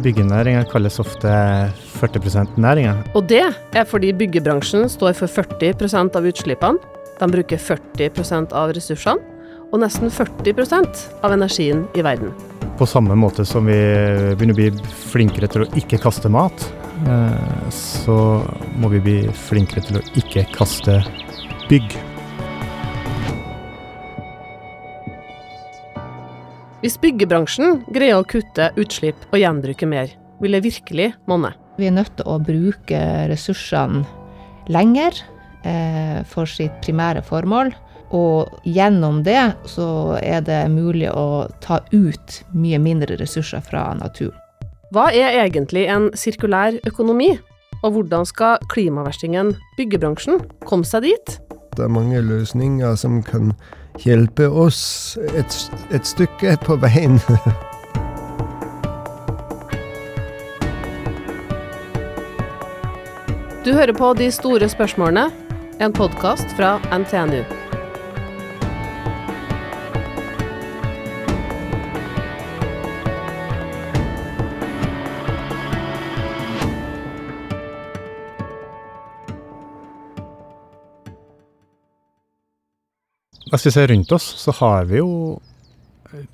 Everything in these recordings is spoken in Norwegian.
Byggenæringa kalles ofte 40 %-næringa. Og det er fordi byggebransjen står for 40% av utslippene, de bruker 40% av ressursene, og nesten 40% av energien i verden. På samme måte som vi begynner å bli flinkere til å ikke kaste mat, eh, så må vi bli flinkere til å ikke kaste bygg. Hvis byggebransjen greier å kutte utslipp og gjenbruke mer, vil det virkelig monne. Vi er nødt til å bruke ressursene lenger eh, for sitt primære formål. Og gjennom det så er det mulig å ta ut mye mindre ressurser fra naturen. Hva er egentlig en sirkulær økonomi? Og hvordan skal klimaverstingen byggebransjen komme seg dit? Det er mange løsninger som kan hjelpe oss et, et stykke på veien. Du hører på De store spørsmålene, en podkast fra NTNU. Hvis vi ser rundt oss, så har vi jo eh,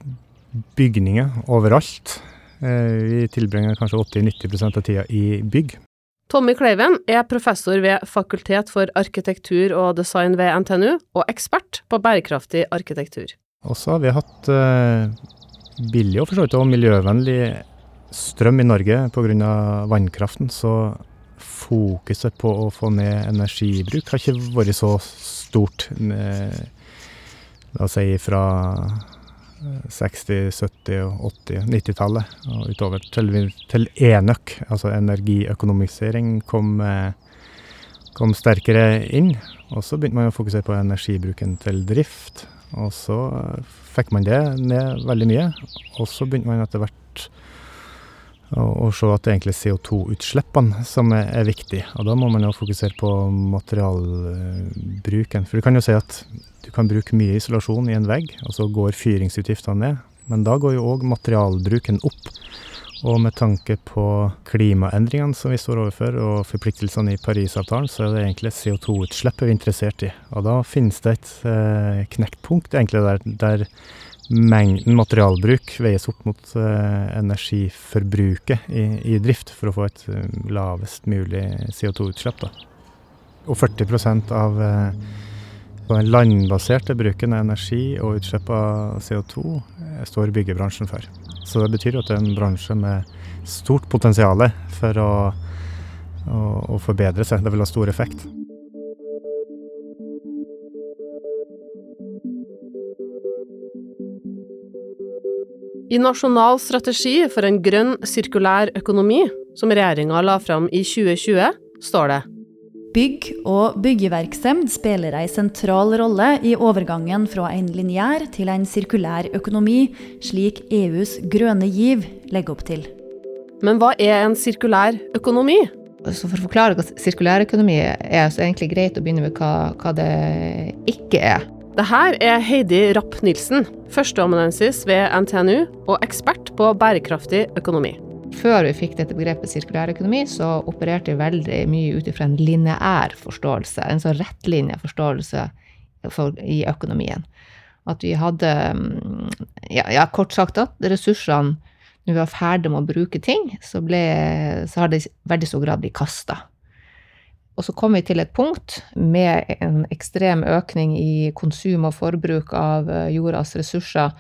bygninger overalt. Eh, Vi tilbringer kanskje 80-90% av tida i bygg. Tommy Kleiven er professor ved Fakultet for arkitektur og design ved NTNU, og ekspert på bærekraftig arkitektur. Og så har vi hatt eh, billig og for så vidt også miljøvennlig strøm i Norge pga. vannkraften, så fokuset på å få ned energibruk har ikke vært så stort. eh, La oss si fra eh, 60-, 70-, og 80-, 90-tallet og utover til, til enøk, altså energiøkonomisering, kom, eh, kom sterkere inn. Og så begynte man å fokusere på energibruken til drift. Og så fikk man det ned veldig mye. Og så begynte man etter hvert å, å se at det egentlig er CO2-utslippene som er, er viktig. Og da må man jo fokusere på materialbruken. For du kan jo si at du kan bruke mye isolasjon i en vegg, og så går fyringsutgiftene ned. Men da går jo òg materialbruken opp. Og med tanke på klimaendringene som vi står overfor, og forpliktelsene i Parisavtalen, så er det egentlig CO2-utslippet vi er interessert i. Og da finnes det et eh, knekkpunkt egentlig der, der mengden materialbruk veies opp mot eh, energiforbruket i, i drift, for å få et eh, lavest mulig CO2-utslipp. Og 40 av eh, den landbaserte bruken av energi og utslipp av CO2 eh, står byggebransjen for. Så det betyr at det er en bransje med stort potensial for å, å, å forbedre seg. Det vil ha stor effekt. I Nasjonal strategi for en grønn sirkulær økonomi, som regjeringa la fram i 2020, står det Bygg og byggeverksemd spiller ei sentral rolle i overgangen fra en lineær til en sirkulær økonomi, slik EUs grønne giv legger opp til. Men hva er en sirkulær økonomi? Så for å forklare hva sirkulær økonomi er, så er det egentlig greit å begynne med hva, hva det ikke er. Det her er Heidi Rapp-Nilsen, førsteamanuensis ved NTNU og ekspert på bærekraftig økonomi. Før vi fikk dette begrepet sirkulærøkonomi, så opererte vi veldig mye ut ifra en lineær forståelse, en sånn rettlinja forståelse for, i økonomien. At vi hadde, mm, ja, ja kort sagt, at ressursene når vi var ferdig med å bruke ting, så, ble, så har det i veldig stor grad blitt kasta. Og så kom vi til et punkt med en ekstrem økning i konsum og forbruk av eh, jordas ressurser,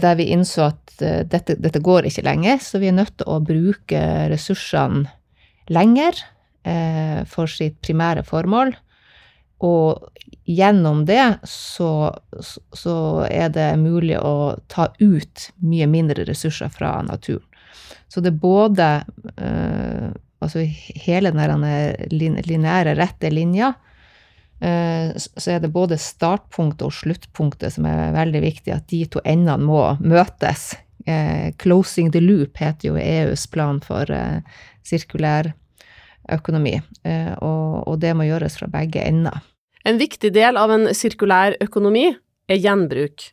der vi innså at eh, dette, dette går ikke lenger, så vi er nødt til å bruke ressursene lenger eh, for sitt primære formål. Og gjennom det så, så er det mulig å ta ut mye mindre ressurser fra naturen. Så det er både eh, altså hele den lineære, rette linja, eh, så er det både startpunktet og sluttpunktet som er veldig viktig, at de to endene må møtes. Eh, 'Closing the loop' heter jo EUs plan for eh, sirkulær økonomi, eh, og det må gjøres fra begge ender. En viktig del av en sirkulær økonomi er gjenbruk.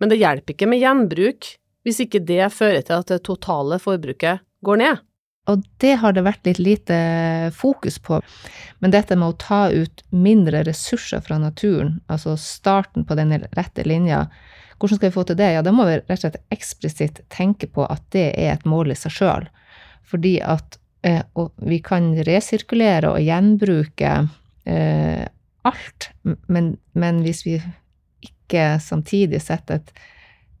Men det hjelper ikke med gjenbruk hvis ikke det fører til at det totale forbruket går ned? Og det har det vært litt lite fokus på. Men dette med å ta ut mindre ressurser fra naturen, altså starten på den rette linja, hvordan skal vi få til det? Ja, da må vi rett og slett eksplisitt tenke på at det er et mål i seg sjøl. Fordi at eh, vi kan resirkulere og gjenbruke eh, alt, men, men hvis vi ikke samtidig setter et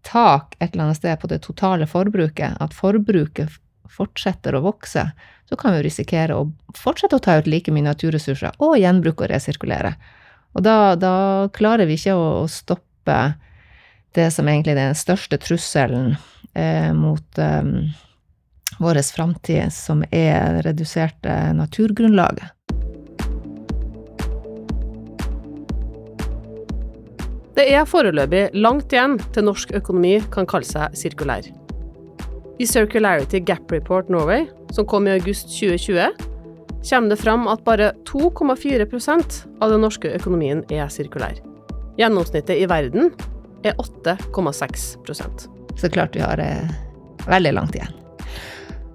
tak et eller annet sted på det totale forbruket, at forbruket fortsetter å vokse, så kan vi risikere å fortsette å ta ut like mye naturressurser og gjenbruke og resirkulere. Og da, da klarer vi ikke å, stoppe det som egentlig er den største trusselen eh, mot eh, vår framtid, som er reduserte naturgrunnlaget. Det er foreløpig langt igjen til norsk økonomi kan kalle seg sirkulær. I Circularity Gap Report Norway, som kom i august 2020, kommer det fram at bare 2,4% av den norske økonomien er sirkulær. Gjennomsnittet i verden er 8,6 Så klart vi har eh, veldig langt igjen.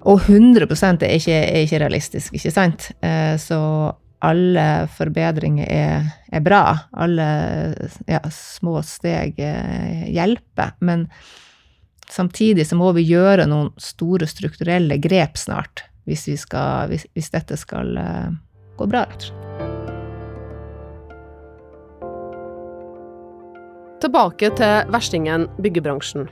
Og 100% er ikke, er ikke realistisk, ikke sant? Eh, så alle forbedringer er, er bra. Alle ja, små steg eh, hjelper. Men Samtidig så må vi gjøre noen store strukturelle grep snart, hvis, skal, hvis, hvis dette skal uh, gå bra, rett og slett. Tilbake til verstingen byggebransjen.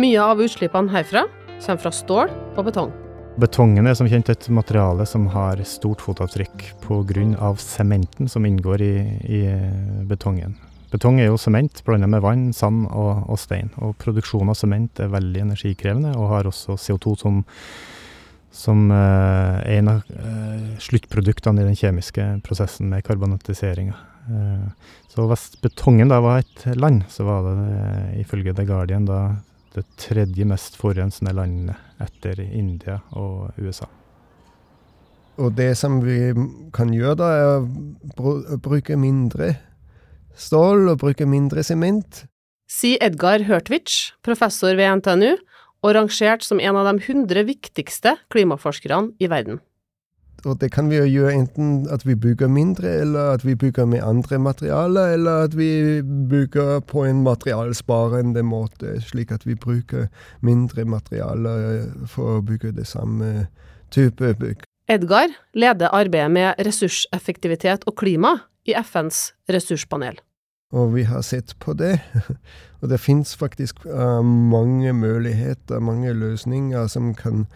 Mye av utslippene herfra kommer fra stål og betong. Betongen er som kjent et materiale som har stort fotavtrykk pga. sementen som inngår i, i betongen. Betong er jo sement blanda med vann, sand og, og, stein. Og produksjon av sement er veldig energikrevende, og har også CO2 som, som eh, en av eh, sluttproduktene i den kjemiske prosessen med karbonatiseringa. Eh, så hvis betongen da var et land, så var det ifølge The Guardian da det tredje mest forurensende landet etter India og USA. Og det som vi kan gjøre, da, er å bruke mindre stål og bruke mindre sement. Sier Edgar Hørtvich, professor ved NTNU, og rangert som en av de 100 viktigste klimaforskerne i verden. Og det kan vi jo gjøre enten at vi bygger mindre, eller at vi bygger med andre materialer, eller at vi bygger på en materialsparende måte, slik at vi bruker mindre materialer for å bygge det samme type bygg. Edgar leder arbeidet med ressurseffektivitet og klima i FNs ressurspanel. Og vi har sett på det. Og det fins faktisk uh, mange muligheter, mange løsninger som kan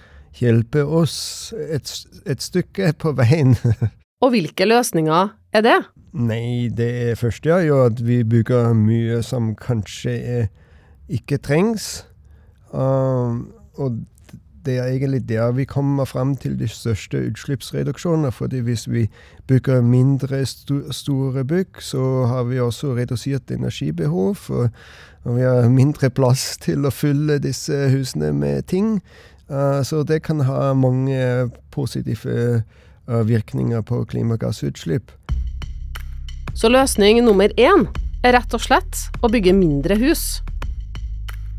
hjelpe oss et, et stykke på veien. Og hvilke løsninger er det? Nei, det første er jo at vi bygger mye som kanskje ikke trengs. Uh, og det er egentlig der vi kommer fram til de største utslippsreduksjonene. fordi hvis vi bygger mindre st store bygg, så har vi også redusert energibehov. Og, og, vi har mindre plass til å fylle disse husene med ting. Uh, så det kan ha mange positive uh, virkninger på klimagassutslipp. Så løsning nummer én er rett og slett å bygge mindre hus.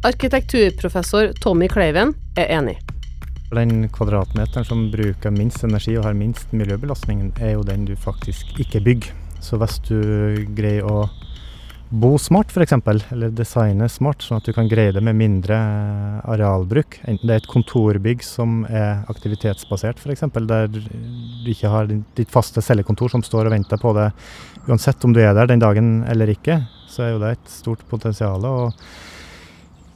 Arkitekturprofessor Tommy Kleiven er enig. Den kvadratmeteren som bruker minst energi og har minst miljøbelastning, er jo den du faktisk ikke bygger. Så hvis du greier å bo smart f.eks., eller designe smart, sånn at du kan greie det med mindre arealbruk, enten det er et kontorbygg som er aktivitetsbasert f.eks., der du ikke har ditt faste cellekontor som står og venter på det uansett om du er der den dagen eller ikke, så er jo det et stort potensial. og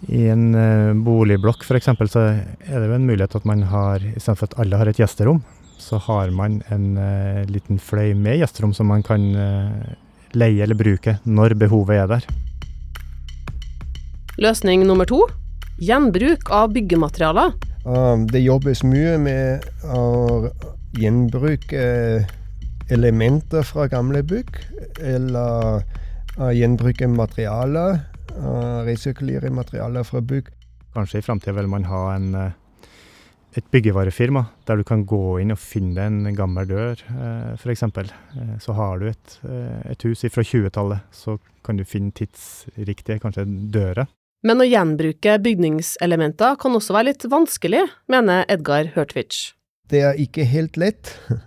i en uh, boligblokk f.eks. så er det jo en mulighet at man har, istedenfor at alle har et gjesterom, så har man en uh, liten fløy med gjesterom som man kan uh, leie eller bruke når behovet er der. Løsning nummer to gjenbruk av byggematerialer. Um, det jobbes mye med å gjenbruke elementer fra gamle bygg, eller gjenbruke materialer uh, resirkulere materialer fra bygg. Kanskje i framtida vil man ha en, eh, et byggevarefirma der du kan gå inn og finne en gammel dør, uh, f.eks. Så har du et, et hus fra 20-tallet, så kan du finne tidsriktige, kanskje dører. Men å gjenbruke bygningselementer kan også være litt vanskelig, mener Edgar Hurtwitsch. Det er ikke helt lett,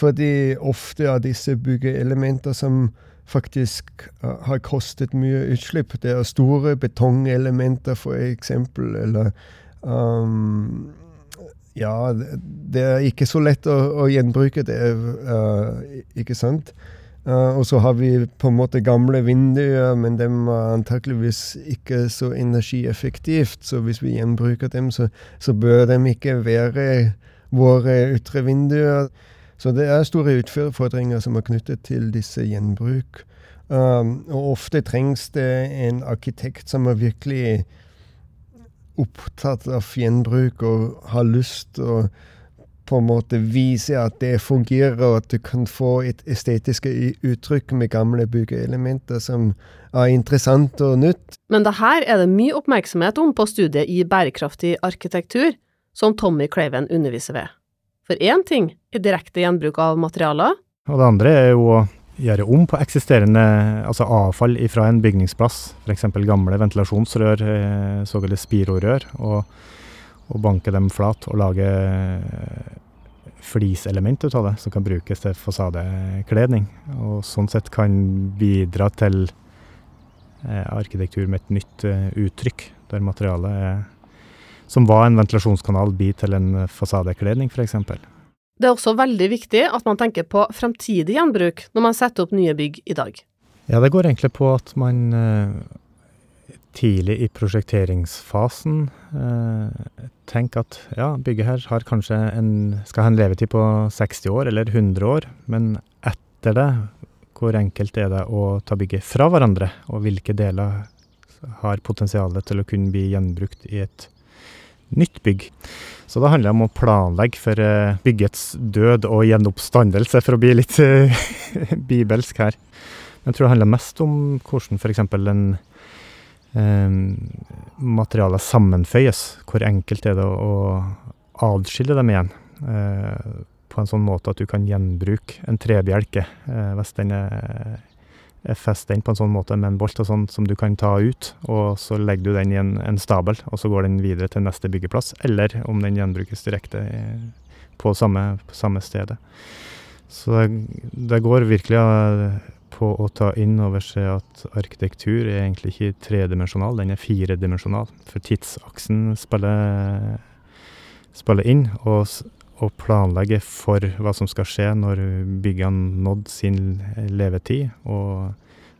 fordi ofte er disse byggeelementer som faktisk uh, har kostet mye utslipp. Det er store betongelementer, for eksempel, eller um, Ja, det er ikke så lett å, å gjenbruke det, uh, ikke sant? Uh, og så har vi på en måte gamle vinduer, men de er antakeligvis ikke så energieffektivt. Så hvis vi gjenbruker dem, så, så bør de ikke være våre ytre vinduer. Så det er store utfordringer som er knyttet til disse gjenbruk. Um, og ofte trengs det en arkitekt som er virkelig opptatt av gjenbruk og har lyst å på en måte vise at det fungerer, og at du kan få et estetisk uttrykk med gamle byggeelementer som er interessant og nytt. Men det her er det mye oppmerksomhet om på studiet i bærekraftig arkitektur, som Tommy Craven underviser ved. For én ting er direkte gjenbruk av materialer. Og det andre er jo å gjøre om på eksisterende altså avfall fra en bygningsplass, f.eks. gamle ventilasjonsrør, eh, såkalte spirorør, og og banke dem flat og lage fliselement ut av det, som kan brukes til fasadekledning. Og sånn sett kan bidra til eh, arkitektur med et nytt eh, uttrykk, der materialet er, som var en ventilasjonskanal, blir til en fasadekledning, f.eks. Det er også veldig viktig at man tenker på fremtidig gjenbruk når man setter opp nye bygg i dag. Ja, det går egentlig på at man eh, tidlig i prosjekteringsfasen eh, tenker at ja, bygget her har kanskje en, skal ha en levetid på 60 år eller 100 år, men etter det, hvor enkelt er det å ta bygget fra hverandre, og hvilke deler har potensial til å kunne bli gjenbrukt i et nytt bygg. Så da handler det om å planlegge for eh, byggets død og gjenoppstandelse, for å bli litt eh, bibelsk her. Men jeg tror det handler mest om hvordan f.eks. en materialer sammenføyes. Hvor enkelt er det å, adskille dem igjen. Eh, på en sånn måte at du kan gjenbruke en trebjelke hvis den er, er den på en sånn måte med en bolt og sånn som du kan ta ut, og så legger du den i en, en stabel, og så går den videre til neste byggeplass, eller om den gjenbrukes direkte på samme, på samme stedet. Så det, det går virkelig på å ta inn over seg at arkitektur er egentlig ikke tredimensjonal, den er firedimensjonal. For tidsaksen spiller, spiller inn, og, og planlegge for hva som skal skje når byggene nådd sin levetid, og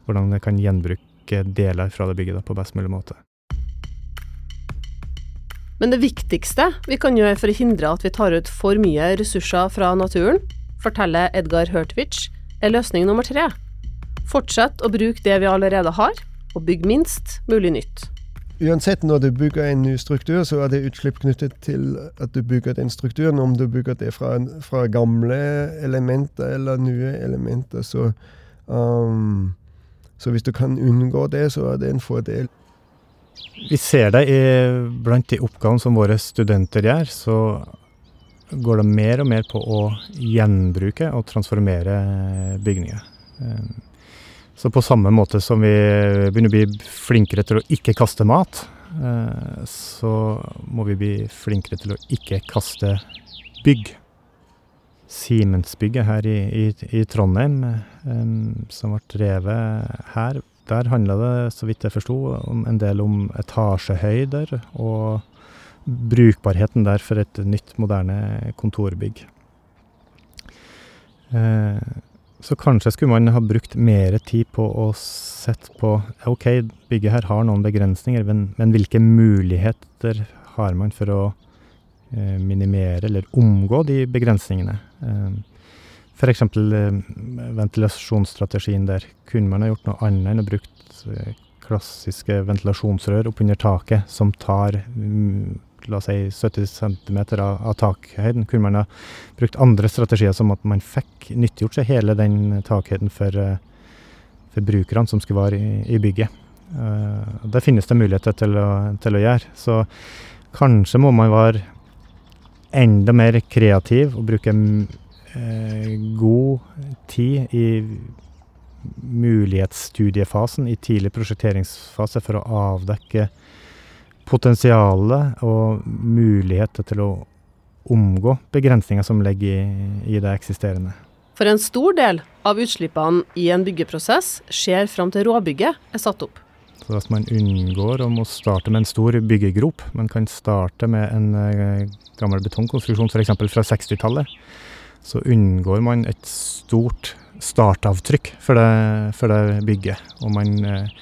hvordan det kan gjenbruke deler fra det bygget da, på best mulig måte. Men det viktigste vi kan gjøre for å hindre at vi tar ut for mye ressurser fra naturen, forteller Edgar Hurtvich, er løsning nummer tre. Fortsett å bruke det vi allerede har, og bygg minst mulig nytt. Uansett når du bygger en ny struktur, så er det utslipp knyttet til at du bygger den strukturen. Om du bygger det fra, fra gamle elementer eller nye elementer. Så, um, så hvis du kan unngå det, så er det en fordel. Vi ser det i, blant de oppgavene som våre studenter gjør, så går det mer og mer på å gjenbruke og transformere bygninger. Så på samme måte som vi begynner å bli flinkere til å ikke kaste mat, eh, så må vi bli flinkere til å ikke kaste bygg. Simensbygget her i, i, i Trondheim, um, som ble drevet her, der handla det, så vidt jeg forsto, en del om etasjehøyder og brukbarheten der for et nytt, moderne kontorbygg. Eh, så kanskje skulle man ha brukt mer tid på å sett på OK, bygget her har noen begrensninger, men, men hvilke muligheter har man for å eh, minimere eller omgå de begrensningene? Eh, F.eks. Eh, ventilasjonsstrategien der. Kunne man ha gjort noe annet enn å brukt eh, klassiske ventilasjonsrør oppunder taket som tar mm, la oss si 70 cm av, takhøyden, kunne man ha brukt andre strategier, som at man fikk nyttiggjort seg hele den takhøyden for, eh, for brukerne som skulle være i, i bygget. Uh, det finnes det muligheter til å, til å, gjøre. Så kanskje må man være enda mer kreativ og bruke uh, god tid i mulighetsstudiefasen, i tidlig prosjekteringsfase, for å avdekke potensialet og muligheter til å omgå begrensninger som ligger i, i det eksisterende. For en stor del av utslippene i en byggeprosess skjer fram til råbygget er satt opp. Så at man unngår å starte med en stor byggegrop, Man kan starte med en eh, gammel betongkonstruksjon f.eks. fra 60-tallet, så unngår man et stort startavtrykk for det, for det bygget. Og man eh,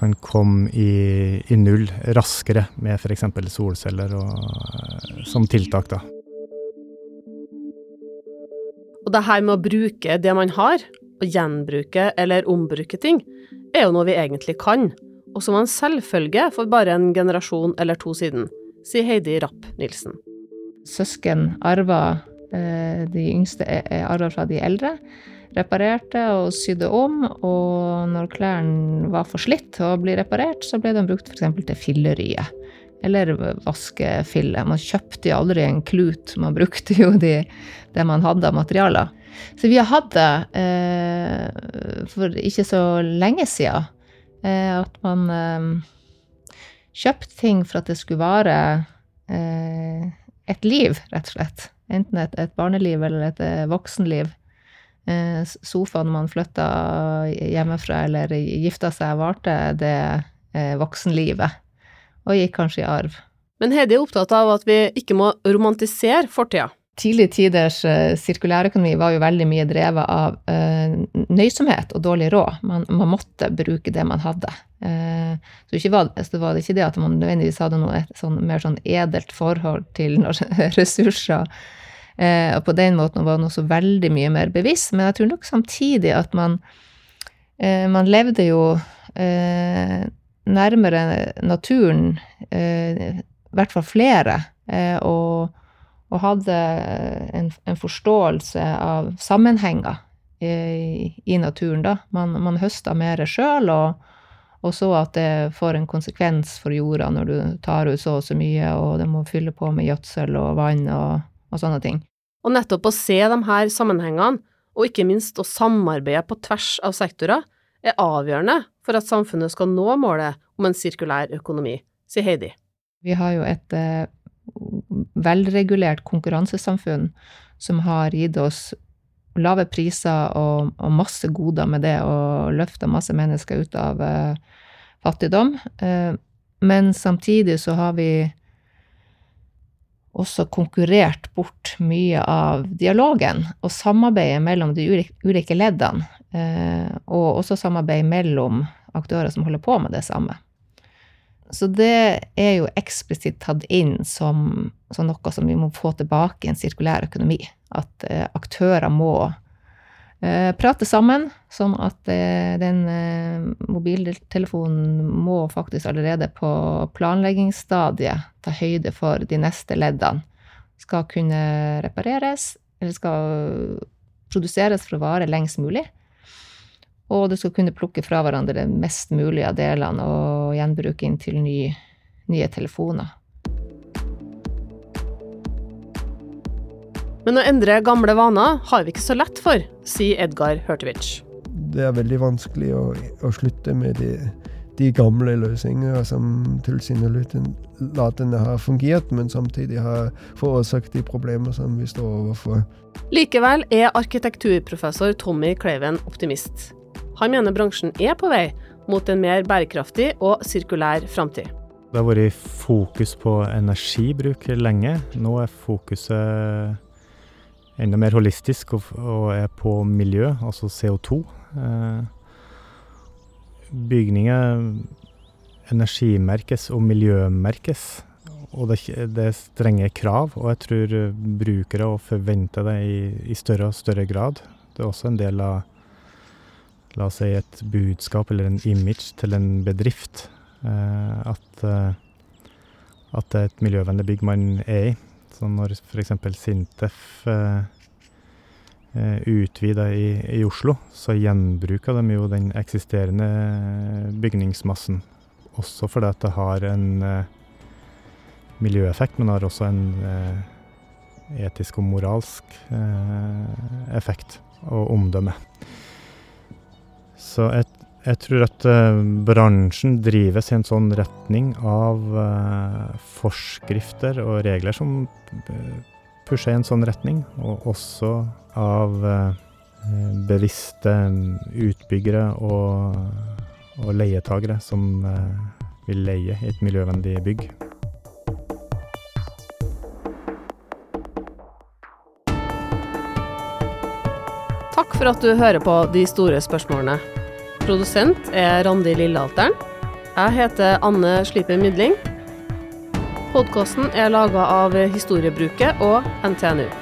kan komme i, i null raskere med f.eks. solceller og, eh, som tiltak. da. Og det her med å bruke det man har, og gjenbruke eller ombruke ting, er jo noe vi egentlig kan, og som var en selvfølge for bare en generasjon eller to siden, sier Heidi Rapp Nilsen. Søsken arva eh, de yngste arver fra de eldre. Reparerte og sydde om, og når klærne var for slitt og bli reparert, så ble de brukt f.eks. til filleriet. Eller vaskefille. Man kjøpte jo aldri en klut, man brukte jo de, det man hadde av materialer. Så vi har hatt det eh, for ikke så lenge siden Eh, at man eh, kjøpte ting for at det skulle vare eh, et liv, rett og slett. Enten et, et barneliv eller et voksenliv. Sofaen man flytta hjemmefra eller gifta seg, varte det voksenlivet. Og gikk kanskje i arv. Men Heidi er opptatt av at vi ikke må romantisere fortida. Tidlige tiders uh, sirkulærøkonomi var jo veldig mye drevet av nøysomhet og dårlig råd. Man, man, måtte bruke det man hadde. Så var, så det ikke det at man nødvendigvis hadde noe sånn, mer sånn edelt forhold til ressurser. Og på den måten var han også veldig mye mer bevisst. Men jeg tror nok samtidig at man, man levde jo nærmere naturen, i hvert fall flere. og og hadde en, en forståelse av sammenhenger i, i, naturen, da. Man, man høsta mer sjøl, og, så at det får en konsekvens for jorda når du tar ut så og så mye, og det må fylle på med gjødsel og vann og, og sånne ting. Og nettopp å se de her sammenhengene, og ikke minst å samarbeide på tvers av sektorer, er avgjørende for at samfunnet skal nå målet om en sirkulær økonomi, sier Heidi. Vi har jo et eh, velregulert konkurransesamfunn som har gitt oss lave priser og, og masse goder med det, og løfta masse mennesker ut av eh, fattigdom. Eh, men samtidig så har vi også konkurrert bort mye av dialogen og samarbeidet mellom de ulike leddene, uh, og også samarbeid mellom aktører som holder på med det samme. Så det er jo eksplisitt tatt inn som, som, noe som vi må få tilbake i en sirkulær økonomi. At eh, aktører må eh, prate sammen, sånn at eh, den eh, mobiltelefonen må faktisk allerede på planleggingsstadiet ta høyde for de neste leddene. Skal kunne repareres, eller skal produseres for å vare lengst mulig. Og du skal kunne plukke fra hverandre mest mulig av delene og gjenbruke inn til ny, nye telefoner. Men å endre gamle vaner har vi ikke så lett for, sier Edgar Hurtovich. Det er veldig vanskelig å, å slutte med de, de gamle løsningene som tilsynelatende har fungert, men samtidig har forårsaket de problemer som vi står overfor. Likevel er arkitekturprofessor Tommy Kleven optimist. Han mener bransjen er på vei mot en mer bærekraftig og sirkulær framtid. Det har vært fokus på energibruk lenge. Nå er fokuset enda mer holistisk og, er på miljø, altså CO2. Eh, bygninger energimerkes og miljømerkes. Og det, er strenge krav, og jeg tror brukere forventer det i, i større og større grad. Det er også en del av la oss si, et budskap eller en image til en bedrift. Eh, at, eh, at, det er et miljøvennlig bygg man er i. Så når f.eks. Sintef eh, utvider i, i, Oslo, så gjenbruker de jo den eksisterende bygningsmassen. Også fordi at det har en miljøeffekt, men har også en etisk og moralsk effekt og omdømme. Så jeg, jeg tror at uh, bransjen drives i en sånn retning av uh, forskrifter og regler som eh, pusher i en sånn retning, og også av uh, bevisste utbyggere og, og leietagere som vil leie i et miljøvennlig bygg. Takk for at du hører på De store spørsmålene. Produsent er Randi Lillealteren. Jeg heter Anne Sliper Midling. Podkasten er laga av Historiebruket og NTNU.